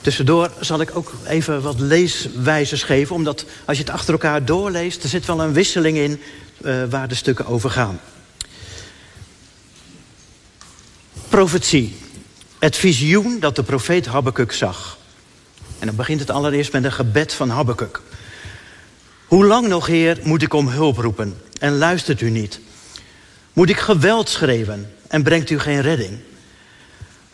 Tussendoor zal ik ook even wat leeswijzers geven, omdat als je het achter elkaar doorleest, er zit wel een wisseling in uh, waar de stukken over gaan. Profetie. Het visioen dat de profeet Habakkuk zag. En dan begint het allereerst met een gebed van Habakkuk. Hoe lang nog, Heer, moet ik om hulp roepen en luistert u niet? Moet ik geweld schreeuwen en brengt u geen redding?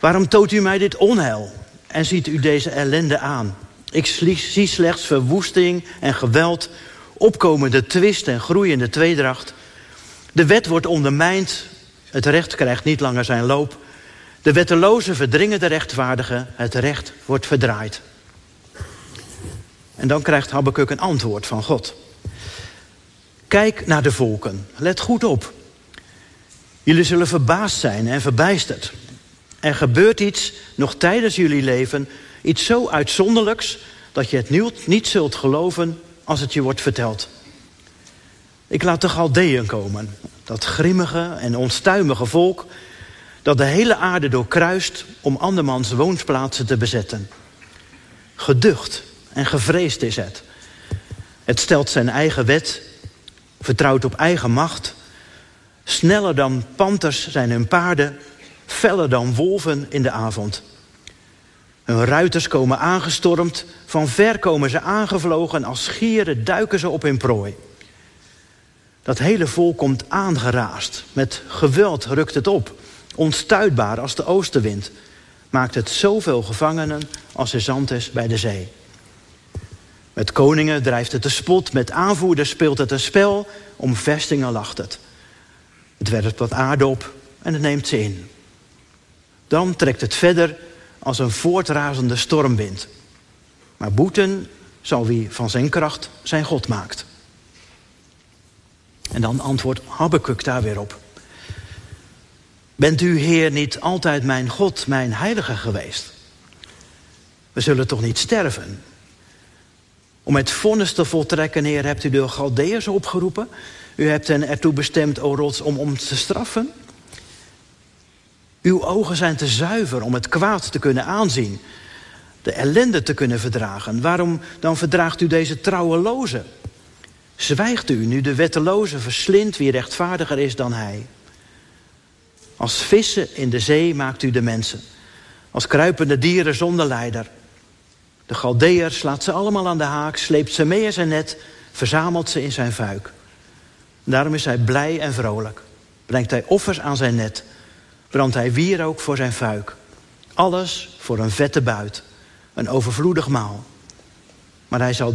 Waarom toont u mij dit onheil en ziet u deze ellende aan? Ik zie slechts verwoesting en geweld, opkomende twist en groeiende tweedracht. De wet wordt ondermijnd, het recht krijgt niet langer zijn loop. De wettelozen verdringen de rechtvaardigen, het recht wordt verdraaid. En dan krijgt Habakkuk een antwoord van God. Kijk naar de volken, let goed op. Jullie zullen verbaasd zijn en verbijsterd. Er gebeurt iets nog tijdens jullie leven, iets zo uitzonderlijks dat je het niet zult geloven als het je wordt verteld. Ik laat de Galdeën komen, dat grimmige en onstuimige volk dat de hele aarde doorkruist om andermans woonsplaatsen te bezetten. Geducht en gevreesd is het. Het stelt zijn eigen wet, vertrouwt op eigen macht. Sneller dan panters zijn hun paarden, feller dan wolven in de avond. Hun ruiters komen aangestormd, van ver komen ze aangevlogen... als schieren duiken ze op hun prooi. Dat hele volk komt aangeraast, met geweld rukt het op... onstuitbaar als de oostenwind... maakt het zoveel gevangenen als er zand is bij de zee. Met koningen drijft het de spot, met aanvoerders speelt het een spel, om vestingen lacht het. Het werpt wat aarde op en het neemt ze in. Dan trekt het verder als een voortrazende stormwind. Maar boeten zal wie van zijn kracht zijn God maakt. En dan antwoordt Habakkuk daar weer op. Bent u, Heer, niet altijd mijn God, mijn heilige geweest? We zullen toch niet sterven? Om het vonnis te voltrekken, Heer, hebt u de Galdeërs opgeroepen. U hebt hen ertoe bestemd, o rots, om ons te straffen. Uw ogen zijn te zuiver om het kwaad te kunnen aanzien. De ellende te kunnen verdragen. Waarom dan verdraagt u deze trouweloze? Zwijgt u nu de wetteloze verslindt wie rechtvaardiger is dan hij? Als vissen in de zee maakt u de mensen. Als kruipende dieren zonder leider. De Galdeer slaat ze allemaal aan de haak, sleept ze mee in zijn net, verzamelt ze in zijn vuik. Daarom is hij blij en vrolijk. Brengt hij offers aan zijn net, brandt hij wierook voor zijn vuik. Alles voor een vette buit, een overvloedig maal. Maar, hij zal,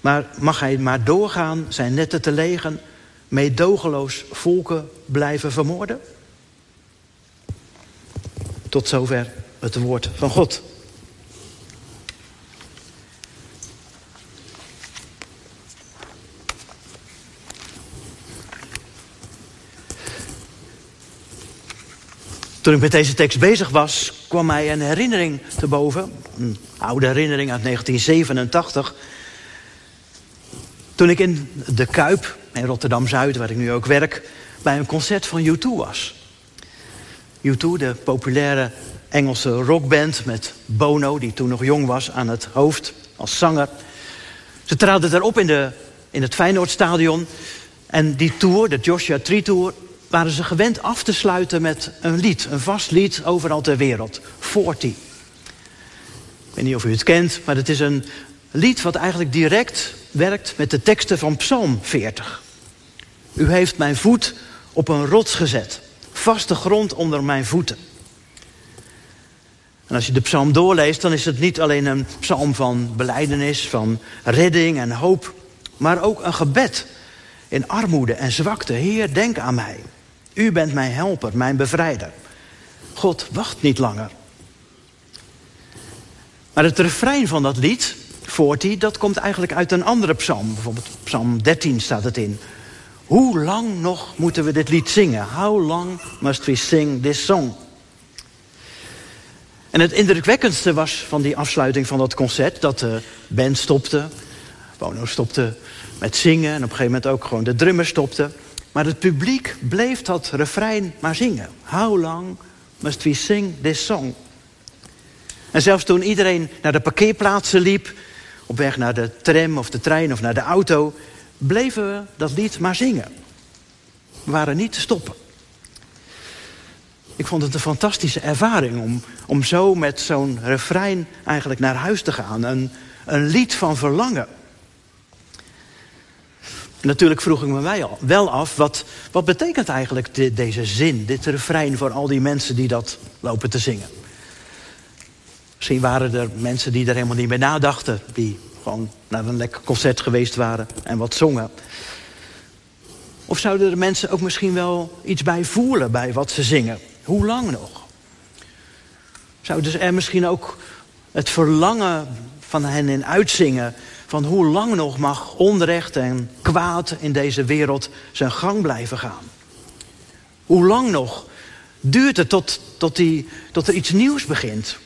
maar mag hij maar doorgaan zijn netten te legen, meedogenloos volken blijven vermoorden? Tot zover het woord van God. Toen ik met deze tekst bezig was, kwam mij een herinnering te boven. Een oude herinnering uit 1987. Toen ik in de Kuip, in Rotterdam-Zuid, waar ik nu ook werk... bij een concert van U2 was. U2, de populaire Engelse rockband met Bono... die toen nog jong was, aan het hoofd als zanger. Ze traden daarop in, de, in het Feyenoordstadion... En die tour, de Joshua Tree Tour, waren ze gewend af te sluiten met een lied. Een vast lied overal ter wereld. 40. Ik weet niet of u het kent, maar het is een lied wat eigenlijk direct werkt met de teksten van Psalm 40. U heeft mijn voet op een rots gezet. Vaste grond onder mijn voeten. En als je de psalm doorleest, dan is het niet alleen een psalm van beleidenis, van redding en hoop, maar ook een gebed in armoede en zwakte. Heer, denk aan mij. U bent mijn helper, mijn bevrijder. God wacht niet langer. Maar het refrein van dat lied, 40, dat komt eigenlijk uit een andere psalm. Bijvoorbeeld psalm 13 staat het in. Hoe lang nog moeten we dit lied zingen? How long must we sing this song? En het indrukwekkendste was van die afsluiting van dat concert... dat de band stopte, Bono stopte met zingen... en op een gegeven moment ook gewoon de drummer stopte... Maar het publiek bleef dat refrein maar zingen. How long must we sing this song? En zelfs toen iedereen naar de parkeerplaatsen liep, op weg naar de tram of de trein of naar de auto, bleven we dat lied maar zingen. We waren niet te stoppen. Ik vond het een fantastische ervaring om, om zo met zo'n refrein eigenlijk naar huis te gaan. Een, een lied van verlangen. Natuurlijk vroeg ik me wel af, wat, wat betekent eigenlijk deze zin, dit refrein voor al die mensen die dat lopen te zingen? Misschien waren er mensen die er helemaal niet meer nadachten, die gewoon naar een lekker concert geweest waren en wat zongen. Of zouden er mensen ook misschien wel iets bij voelen bij wat ze zingen? Hoe lang nog? Zouden ze er misschien ook het verlangen van hen in uitzingen van hoe lang nog mag onrecht en kwaad in deze wereld zijn gang blijven gaan? Hoe lang nog duurt het tot, tot, die, tot er iets nieuws begint?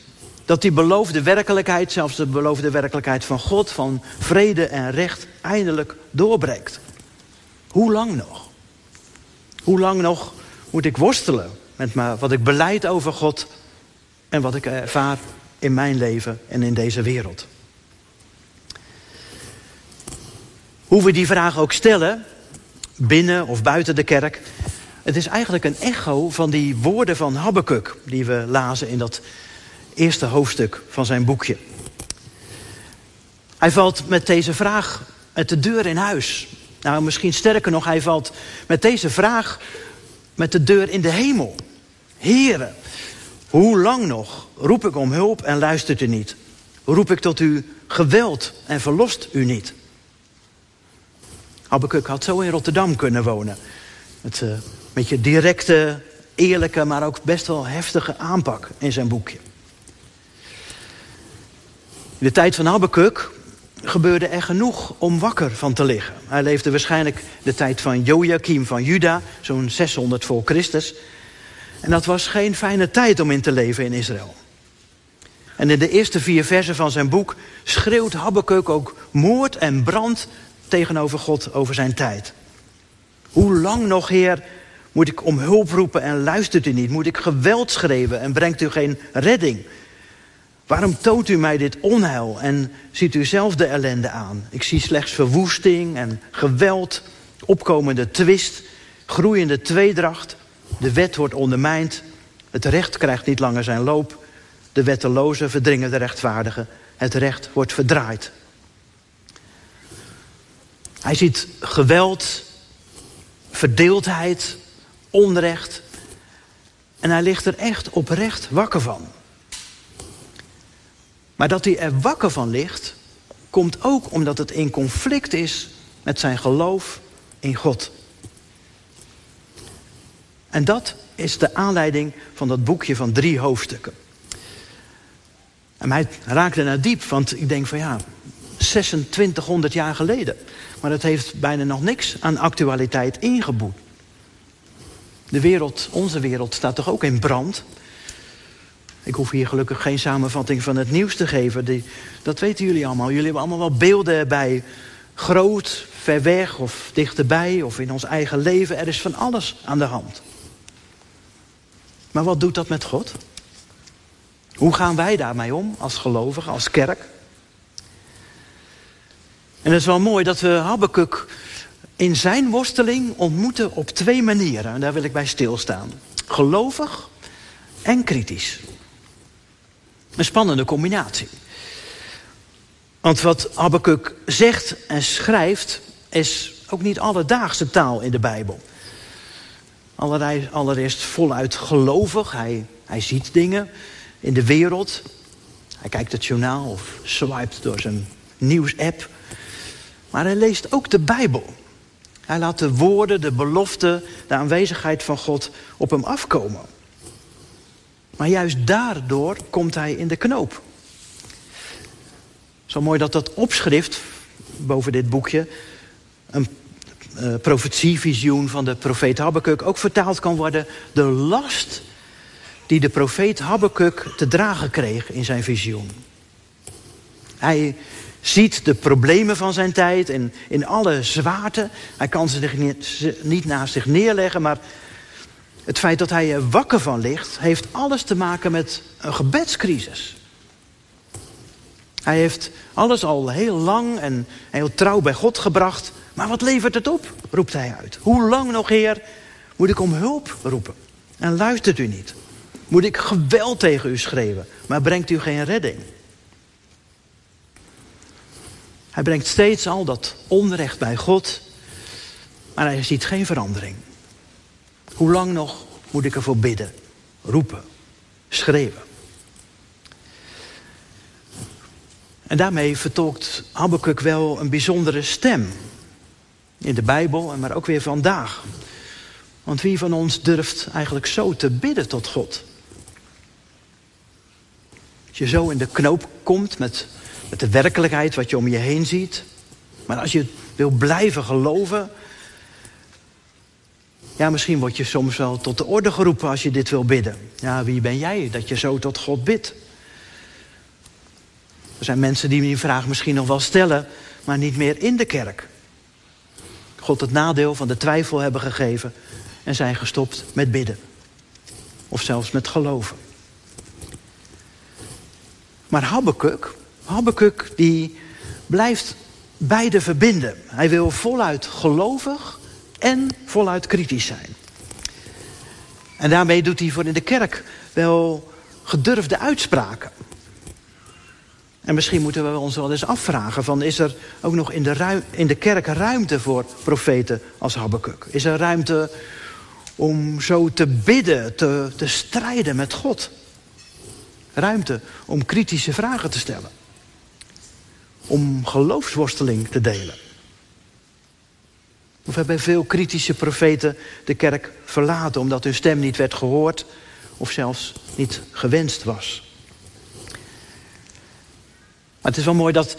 Dat die beloofde werkelijkheid, zelfs de beloofde werkelijkheid van God, van vrede en recht, eindelijk doorbreekt. Hoe lang nog? Hoe lang nog moet ik worstelen met wat ik beleid over God en wat ik ervaar in mijn leven en in deze wereld? Hoe we die vraag ook stellen, binnen of buiten de kerk, het is eigenlijk een echo van die woorden van Habakkuk die we lazen in dat eerste hoofdstuk van zijn boekje. Hij valt met deze vraag met de deur in huis. Nou, misschien sterker nog, hij valt met deze vraag met de deur in de hemel. Heren, hoe lang nog roep ik om hulp en luistert u niet? Roep ik tot u geweld en verlost u niet? Habakkuk had zo in Rotterdam kunnen wonen. Met een beetje directe, eerlijke, maar ook best wel heftige aanpak in zijn boekje. In de tijd van Habakkuk gebeurde er genoeg om wakker van te liggen. Hij leefde waarschijnlijk de tijd van Joachim van Juda, zo'n 600 voor Christus. En dat was geen fijne tijd om in te leven in Israël. En in de eerste vier versen van zijn boek schreeuwt Habakkuk ook moord en brand tegenover God over zijn tijd. Hoe lang nog, Heer, moet ik om hulp roepen en luistert u niet? Moet ik geweld schreeuwen en brengt u geen redding? Waarom toont u mij dit onheil en ziet u zelf de ellende aan? Ik zie slechts verwoesting en geweld, opkomende twist, groeiende tweedracht. De wet wordt ondermijnd, het recht krijgt niet langer zijn loop. De wettelozen verdringen de rechtvaardigen, het recht wordt verdraaid. Hij ziet geweld, verdeeldheid, onrecht. En hij ligt er echt oprecht wakker van. Maar dat hij er wakker van ligt, komt ook omdat het in conflict is met zijn geloof in God. En dat is de aanleiding van dat boekje van drie hoofdstukken. En mij raakte naar diep, want ik denk van ja, 2600 jaar geleden. Maar dat heeft bijna nog niks aan actualiteit ingeboet. De wereld, onze wereld, staat toch ook in brand? Ik hoef hier gelukkig geen samenvatting van het nieuws te geven. Die, dat weten jullie allemaal. Jullie hebben allemaal wel beelden bij. Groot, ver weg of dichterbij of in ons eigen leven. Er is van alles aan de hand. Maar wat doet dat met God? Hoe gaan wij daarmee om als gelovigen, als kerk? En het is wel mooi dat we Habakkuk in zijn worsteling ontmoeten op twee manieren. En daar wil ik bij stilstaan. Gelovig en kritisch. Een spannende combinatie. Want wat Habakkuk zegt en schrijft is ook niet alledaagse taal in de Bijbel. Allereerst voluit gelovig. Hij, hij ziet dingen in de wereld. Hij kijkt het journaal of swipet door zijn nieuwsapp. Maar hij leest ook de Bijbel. Hij laat de woorden, de beloften, de aanwezigheid van God op hem afkomen. Maar juist daardoor komt hij in de knoop. Zo mooi dat dat opschrift boven dit boekje, een uh, profetievisioen van de profeet Habakkuk, ook vertaald kan worden. De last die de profeet Habakkuk te dragen kreeg in zijn visioen. Hij ziet de problemen van zijn tijd in, in alle zwaarte. Hij kan ze niet naast zich neerleggen, maar het feit dat hij er wakker van ligt, heeft alles te maken met een gebedscrisis. Hij heeft alles al heel lang en heel trouw bij God gebracht. Maar wat levert het op? roept hij uit. Hoe lang nog, Heer, moet ik om hulp roepen? En luistert u niet? Moet ik geweld tegen u schreeuwen, maar brengt u geen redding? Hij brengt steeds al dat onrecht bij God, maar hij ziet geen verandering. Hoe lang nog moet ik ervoor bidden, roepen, schreeuwen? En daarmee vertolkt Habakkuk wel een bijzondere stem. In de Bijbel, maar ook weer vandaag. Want wie van ons durft eigenlijk zo te bidden tot God? Als je zo in de knoop komt met, met de werkelijkheid wat je om je heen ziet. Maar als je wil blijven geloven. Ja, misschien word je soms wel tot de orde geroepen als je dit wil bidden. Ja, wie ben jij dat je zo tot God bidt? Er zijn mensen die die vraag misschien nog wel stellen, maar niet meer in de kerk. God het nadeel van de twijfel hebben gegeven en zijn gestopt met bidden. Of zelfs met geloven. Maar Habakkuk, Habakkuk die blijft beide verbinden. Hij wil voluit gelovig en voluit kritisch zijn. En daarmee doet hij voor in de kerk wel gedurfde uitspraken. En misschien moeten we ons wel eens afvragen: van, is er ook nog in de, in de kerk ruimte voor profeten als Habakkuk? Is er ruimte om zo te bidden, te, te strijden met God? Ruimte om kritische vragen te stellen. Om geloofsworsteling te delen. Of hebben veel kritische profeten de kerk verlaten omdat hun stem niet werd gehoord of zelfs niet gewenst was? Maar het is wel mooi dat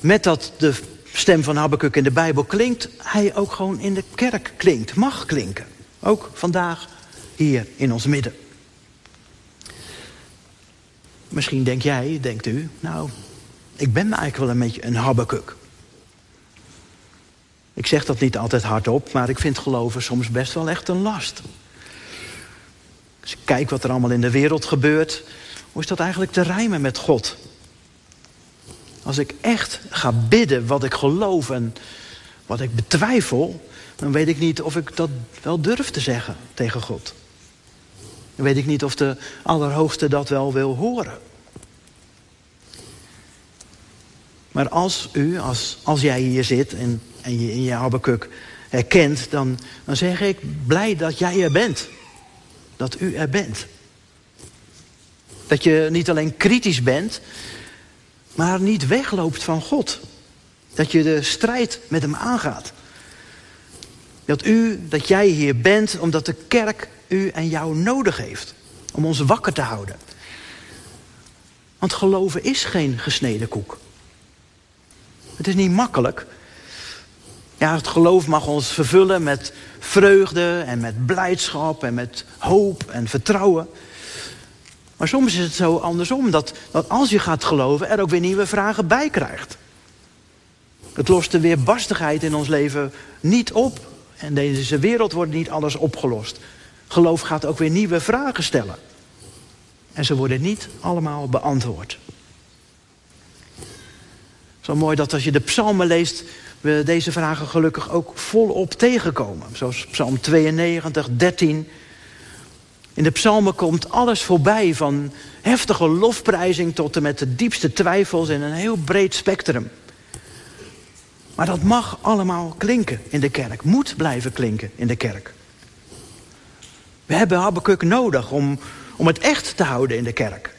met dat de stem van Habakkuk in de Bijbel klinkt, hij ook gewoon in de kerk klinkt, mag klinken. Ook vandaag hier in ons midden. Misschien denk jij, denkt u, nou, ik ben eigenlijk wel een beetje een Habakkuk. Ik zeg dat niet altijd hardop, maar ik vind geloven soms best wel echt een last. Als ik kijk wat er allemaal in de wereld gebeurt, hoe is dat eigenlijk te rijmen met God? Als ik echt ga bidden wat ik geloof en wat ik betwijfel, dan weet ik niet of ik dat wel durf te zeggen tegen God. Dan weet ik niet of de Allerhoogste dat wel wil horen. Maar als u, als, als jij hier zit en, en je in je Habakkuk herkent, dan, dan zeg ik blij dat jij er bent. Dat u er bent. Dat je niet alleen kritisch bent, maar niet wegloopt van God. Dat je de strijd met hem aangaat. Dat u, dat jij hier bent omdat de kerk u en jou nodig heeft. Om ons wakker te houden. Want geloven is geen gesneden koek. Het is niet makkelijk. Ja, het geloof mag ons vervullen met vreugde en met blijdschap en met hoop en vertrouwen. Maar soms is het zo andersom, dat, dat als je gaat geloven, er ook weer nieuwe vragen bij krijgt. Het lost de weerbarstigheid in ons leven niet op. En deze wereld wordt niet alles opgelost. Geloof gaat ook weer nieuwe vragen stellen. En ze worden niet allemaal beantwoord. Zo mooi dat als je de psalmen leest, we deze vragen gelukkig ook volop tegenkomen. Zoals psalm 92, 13. In de psalmen komt alles voorbij, van heftige lofprijzing tot en met de diepste twijfels in een heel breed spectrum. Maar dat mag allemaal klinken in de kerk, moet blijven klinken in de kerk. We hebben Habakkuk nodig om, om het echt te houden in de kerk.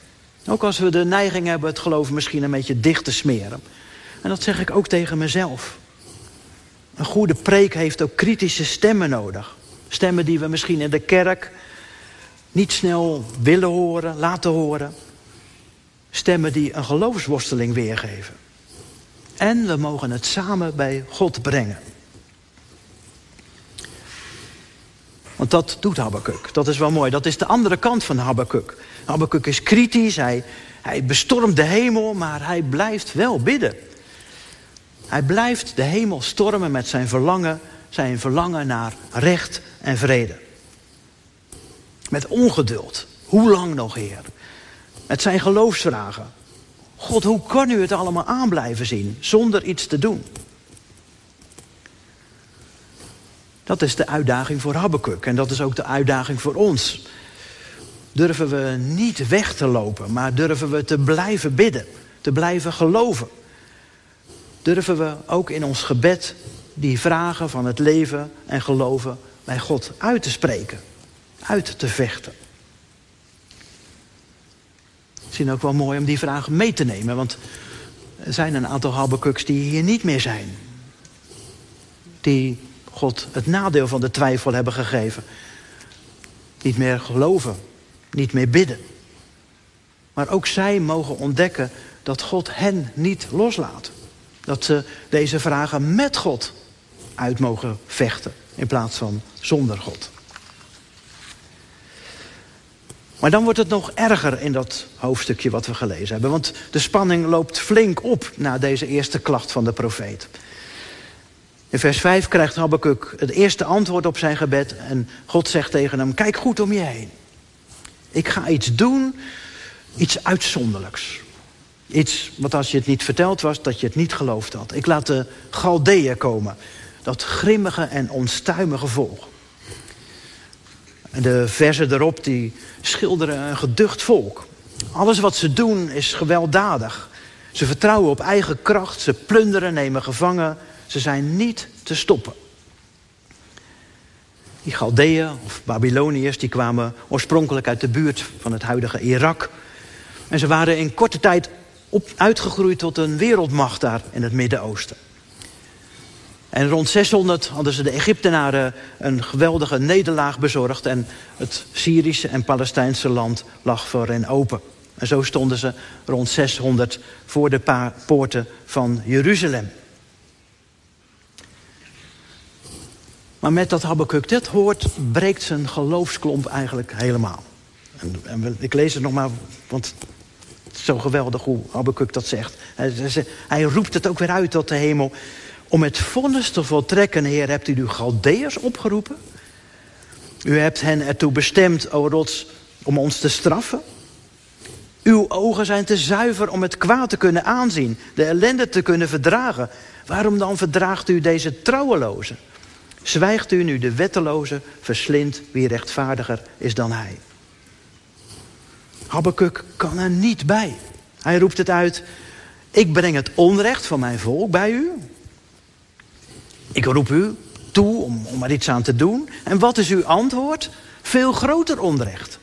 Ook als we de neiging hebben het geloof misschien een beetje dicht te smeren. En dat zeg ik ook tegen mezelf. Een goede preek heeft ook kritische stemmen nodig. Stemmen die we misschien in de kerk niet snel willen horen, laten horen. Stemmen die een geloofsworsteling weergeven. En we mogen het samen bij God brengen. Want dat doet Habakkuk. Dat is wel mooi. Dat is de andere kant van Habakkuk. Habakkuk is kritisch, hij, hij bestormt de hemel, maar hij blijft wel bidden. Hij blijft de hemel stormen met zijn verlangen, zijn verlangen naar recht en vrede. Met ongeduld. Hoe lang nog, Heer? Met zijn geloofsvragen. God, hoe kan u het allemaal aan blijven zien zonder iets te doen? Dat is de uitdaging voor Habakkuk en dat is ook de uitdaging voor ons. Durven we niet weg te lopen, maar durven we te blijven bidden, te blijven geloven. Durven we ook in ons gebed die vragen van het leven en geloven bij God uit te spreken, uit te vechten. Misschien ook wel mooi om die vragen mee te nemen, want er zijn een aantal Habakkuks die hier niet meer zijn. Die God het nadeel van de twijfel hebben gegeven. Niet meer geloven, niet meer bidden. Maar ook zij mogen ontdekken dat God hen niet loslaat. Dat ze deze vragen met God uit mogen vechten in plaats van zonder God. Maar dan wordt het nog erger in dat hoofdstukje wat we gelezen hebben. Want de spanning loopt flink op na deze eerste klacht van de profeet. In vers 5 krijgt Habakkuk het eerste antwoord op zijn gebed. En God zegt tegen hem, kijk goed om je heen. Ik ga iets doen, iets uitzonderlijks. Iets wat als je het niet verteld was, dat je het niet geloofd had. Ik laat de Galdeeën komen. Dat grimmige en onstuimige volk. En de versen erop die schilderen een geducht volk. Alles wat ze doen is gewelddadig. Ze vertrouwen op eigen kracht, ze plunderen, nemen gevangen. Ze zijn niet te stoppen. Die Galdeeën of Babyloniërs die kwamen oorspronkelijk uit de buurt van het huidige Irak. En ze waren in korte tijd uitgegroeid tot een wereldmacht daar in het Midden-Oosten. En rond 600 hadden ze de Egyptenaren een geweldige nederlaag bezorgd... en het Syrische en Palestijnse land lag voor hen open. En zo stonden ze rond 600 voor de poorten van Jeruzalem. Maar met dat Habakkuk dit hoort, breekt zijn geloofsklomp eigenlijk helemaal. En, ik lees het nog maar, want zo geweldig hoe Habakkuk dat zegt. Hij, roept het ook weer uit tot de hemel. Om het vonnis te voltrekken, Heer, hebt u de Galdeërs opgeroepen. U hebt hen ertoe bestemd, o rots, om ons te straffen. Uw ogen zijn te zuiver om het kwaad te kunnen aanzien, de ellende te kunnen verdragen. Waarom dan verdraagt u deze trouwelozen? Zwijgt u nu de wetteloze, verslindt wie rechtvaardiger is dan hij. Habakkuk kan er niet bij. Hij roept het uit, ik breng het onrecht van mijn volk bij u. Ik roep u toe om, om er iets aan te doen. En wat is uw antwoord? Veel groter onrecht.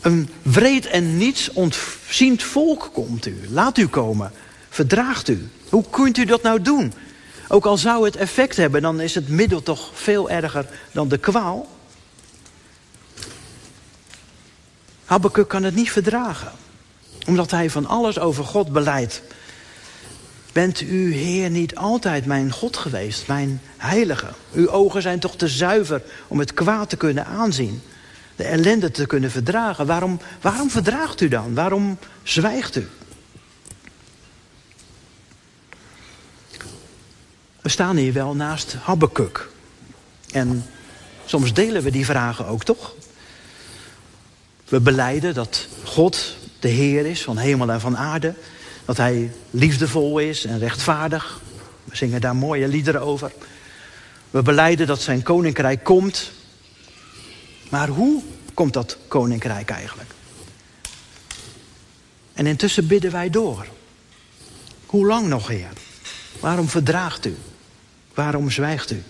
Een wreed en niets ontziend volk komt u. Laat u komen. Verdraagt u. Hoe kunt u dat nou doen? Ook al zou het effect hebben, dan is het middel toch veel erger dan de kwaal. Habakkuk kan het niet verdragen. Omdat hij van alles over God beleidt. Bent u, Heer, niet altijd mijn God geweest, mijn heilige? Uw ogen zijn toch te zuiver om het kwaad te kunnen aanzien, de ellende te kunnen verdragen. Waarom, waarom verdraagt u dan? Waarom zwijgt u? We staan hier wel naast Habakkuk. En soms delen we die vragen ook, toch? We beleiden dat God de Heer is van hemel en van aarde. Dat hij liefdevol is en rechtvaardig. We zingen daar mooie liederen over. We beleiden dat zijn koninkrijk komt. Maar hoe komt dat koninkrijk eigenlijk? En intussen bidden wij door. Hoe lang nog, Heer? Waarom verdraagt u? Waarom zwijgt u?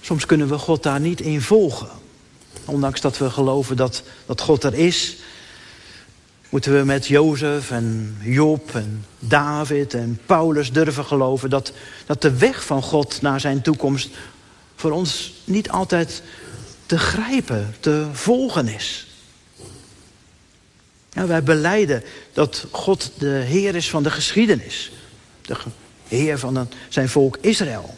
Soms kunnen we God daar niet in volgen. Ondanks dat we geloven dat, dat God er is, moeten we met Jozef en Job en David en Paulus durven geloven dat, dat de weg van God naar zijn toekomst voor ons niet altijd te grijpen, te volgen is. Ja, wij beleiden dat God de Heer is van de geschiedenis. De Heer van zijn volk Israël.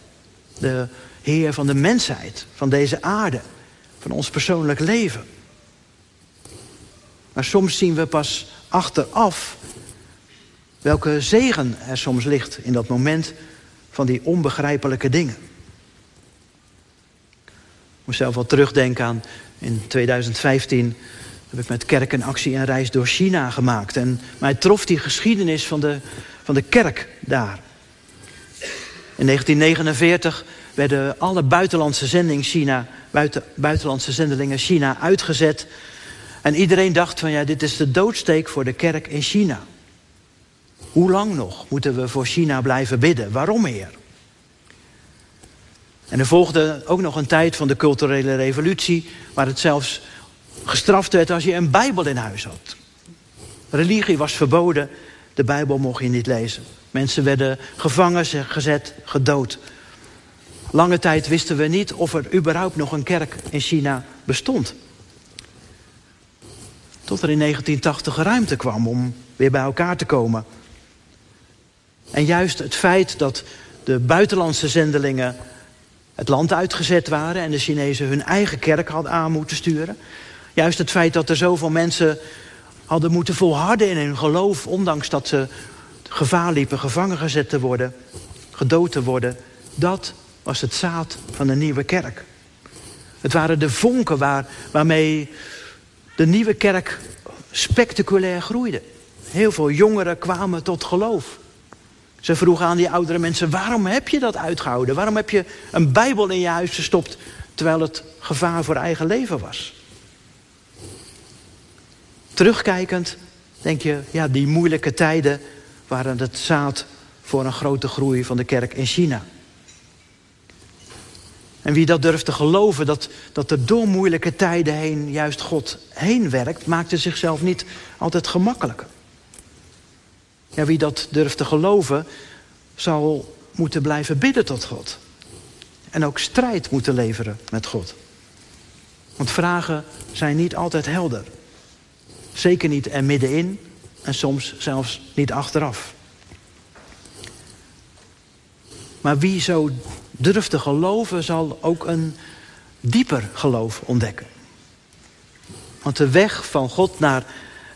De Heer van de mensheid, van deze aarde, van ons persoonlijk leven. Maar soms zien we pas achteraf welke zegen er soms ligt in dat moment van die onbegrijpelijke dingen. Ik moet zelf wel terugdenken aan in 2015 heb ik met Kerk en Actie een reis door China gemaakt. En mij trof die geschiedenis van de, van de kerk daar. In 1949 werden alle buitenlandse, zending China, buiten, buitenlandse zendelingen China uitgezet. En iedereen dacht van ja, dit is de doodsteek voor de kerk in China. Hoe lang nog moeten we voor China blijven bidden? Waarom, Heer? En er volgde ook nog een tijd van de culturele revolutie... waar het zelfs gestraft werd als je een Bijbel in huis had. Religie was verboden, de Bijbel mocht je niet lezen. Mensen werden gevangen gezet, gedood. Lange tijd wisten we niet of er überhaupt nog een kerk in China bestond. Tot er in 1980 ruimte kwam om weer bij elkaar te komen. En juist het feit dat de buitenlandse zendelingen het land uitgezet waren en de Chinezen hun eigen kerk hadden aan moeten sturen. Juist het feit dat er zoveel mensen hadden moeten volharden in hun geloof, ondanks dat ze gevaar liepen gevangen gezet te worden, gedood te worden, dat was het zaad van de nieuwe kerk. Het waren de vonken waar, waarmee de nieuwe kerk spectaculair groeide. Heel veel jongeren kwamen tot geloof. Ze vroegen aan die oudere mensen: waarom heb je dat uitgehouden? Waarom heb je een Bijbel in je huis gestopt terwijl het gevaar voor eigen leven was? Terugkijkend denk je, ja, die moeilijke tijden waren het zaad voor een grote groei van de kerk in China. En wie dat durft te geloven, dat, dat er door moeilijke tijden heen juist God heen werkt, maakte zichzelf niet altijd gemakkelijker. Ja, wie dat durft te geloven, zal moeten blijven bidden tot God. En ook strijd moeten leveren met God. Want vragen zijn niet altijd helder. Zeker niet er middenin en soms zelfs niet achteraf. Maar wie zo durft te geloven, zal ook een dieper geloof ontdekken. Want de weg van God naar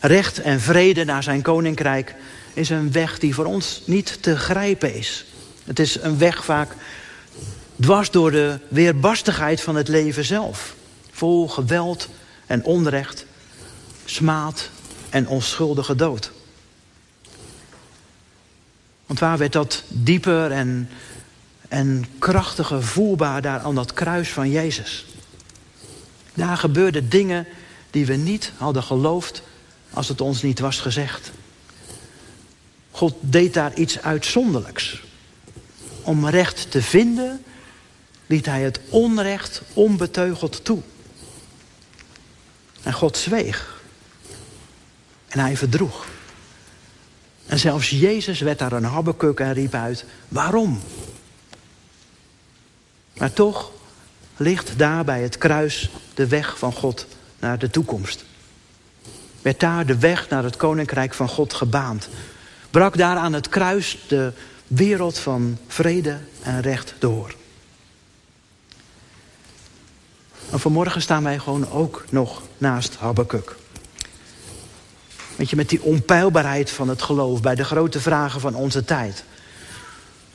recht en vrede, naar zijn koninkrijk, is een weg die voor ons niet te grijpen is. Het is een weg vaak dwars door de weerbarstigheid van het leven zelf. Vol geweld en onrecht, smaad en onschuldige dood. Want waar werd dat dieper en, en krachtiger voelbaar daar aan dat kruis van Jezus? Daar gebeurden dingen die we niet hadden geloofd als het ons niet was gezegd. God deed daar iets uitzonderlijks. Om recht te vinden, liet hij het onrecht onbeteugeld toe. En God zweeg. En hij verdroeg. En zelfs Jezus werd daar een habbekuk en riep uit: Waarom? Maar toch ligt daar bij het kruis de weg van God naar de toekomst. Werd daar de weg naar het koninkrijk van God gebaand brak daar aan het kruis de wereld van vrede en recht door. En vanmorgen staan wij gewoon ook nog naast Habakkuk. Weet je, met die onpeilbaarheid van het geloof bij de grote vragen van onze tijd.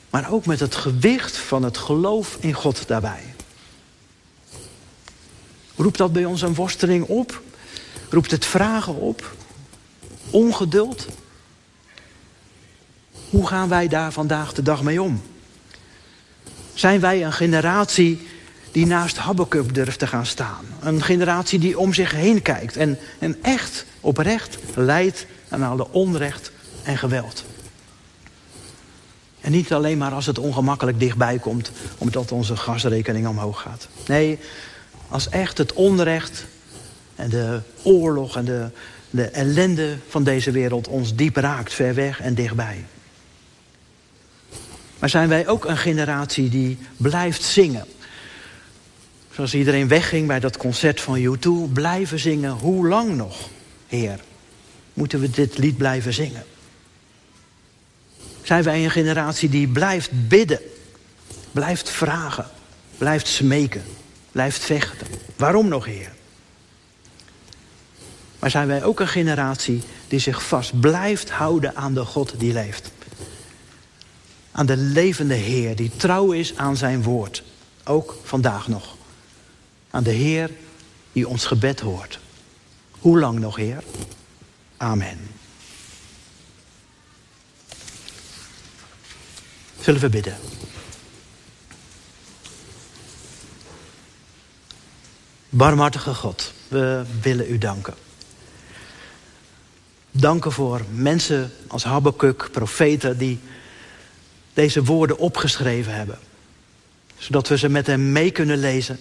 Maar ook met het gewicht van het geloof in God daarbij. Roept dat bij ons een worsteling op? Roept het vragen op? Ongeduld? Hoe gaan wij daar vandaag de dag mee om? Zijn wij een generatie die naast Habakkuk durft te gaan staan? Een generatie die om zich heen kijkt en, en echt oprecht leidt aan alle onrecht en geweld. En niet alleen maar als het ongemakkelijk dichtbij komt, omdat onze gasrekening omhoog gaat. Nee, als echt het onrecht en de oorlog en de, de ellende van deze wereld ons diep raakt, ver weg en dichtbij. Maar zijn wij ook een generatie die blijft zingen? Zoals iedereen wegging bij dat concert van U2, blijven zingen. Hoe lang nog, Heer? Moeten we dit lied blijven zingen? Zijn wij een generatie die blijft bidden, blijft vragen, blijft smeken, blijft vechten? Waarom nog, Heer? Maar zijn wij ook een generatie die zich vast blijft houden aan de God die leeft? aan de levende Heer die trouw is aan zijn woord. Ook vandaag nog. Aan de Heer die ons gebed hoort. Hoe lang nog, Heer? Amen. Zullen we bidden? Barmhartige God, we willen u danken. Danken voor mensen als Habakkuk, profeten, die deze woorden opgeschreven hebben. Zodat we ze met hem mee kunnen lezen.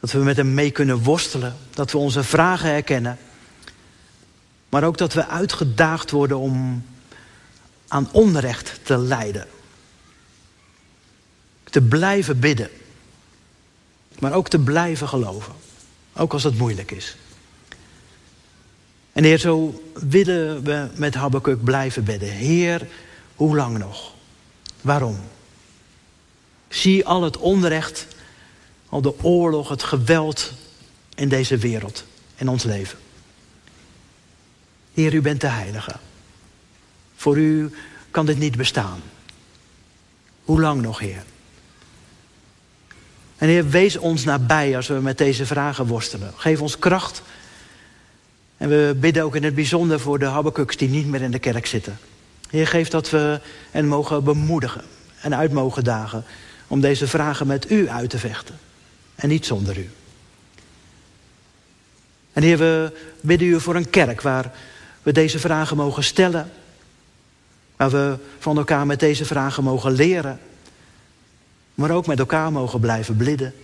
Dat we met hem mee kunnen worstelen. Dat we onze vragen herkennen. Maar ook dat we uitgedaagd worden om aan onrecht te lijden. Te blijven bidden. Maar ook te blijven geloven. Ook als het moeilijk is. En Heer, zo willen we met Habakkuk blijven bidden. Heer, hoe lang nog? Waarom? Zie al het onrecht, al de oorlog, het geweld in deze wereld, in ons leven. Heer, u bent de Heilige. Voor u kan dit niet bestaan. Hoe lang nog, Heer? En Heer, wees ons nabij als we met deze vragen worstelen. Geef ons kracht. En we bidden ook in het bijzonder voor de Habakkuks die niet meer in de kerk zitten. Heer, geef dat we hen mogen bemoedigen en uit mogen dagen om deze vragen met u uit te vechten. En niet zonder u. En Heer, we bidden u voor een kerk waar we deze vragen mogen stellen. Waar we van elkaar met deze vragen mogen leren. Maar ook met elkaar mogen blijven bidden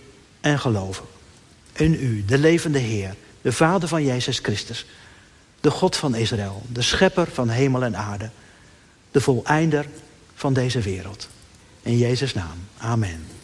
en geloven. In u, de levende Heer, de Vader van Jezus Christus. De God van Israël, de schepper van hemel en aarde. De voleinder van deze wereld. In Jezus' naam. Amen.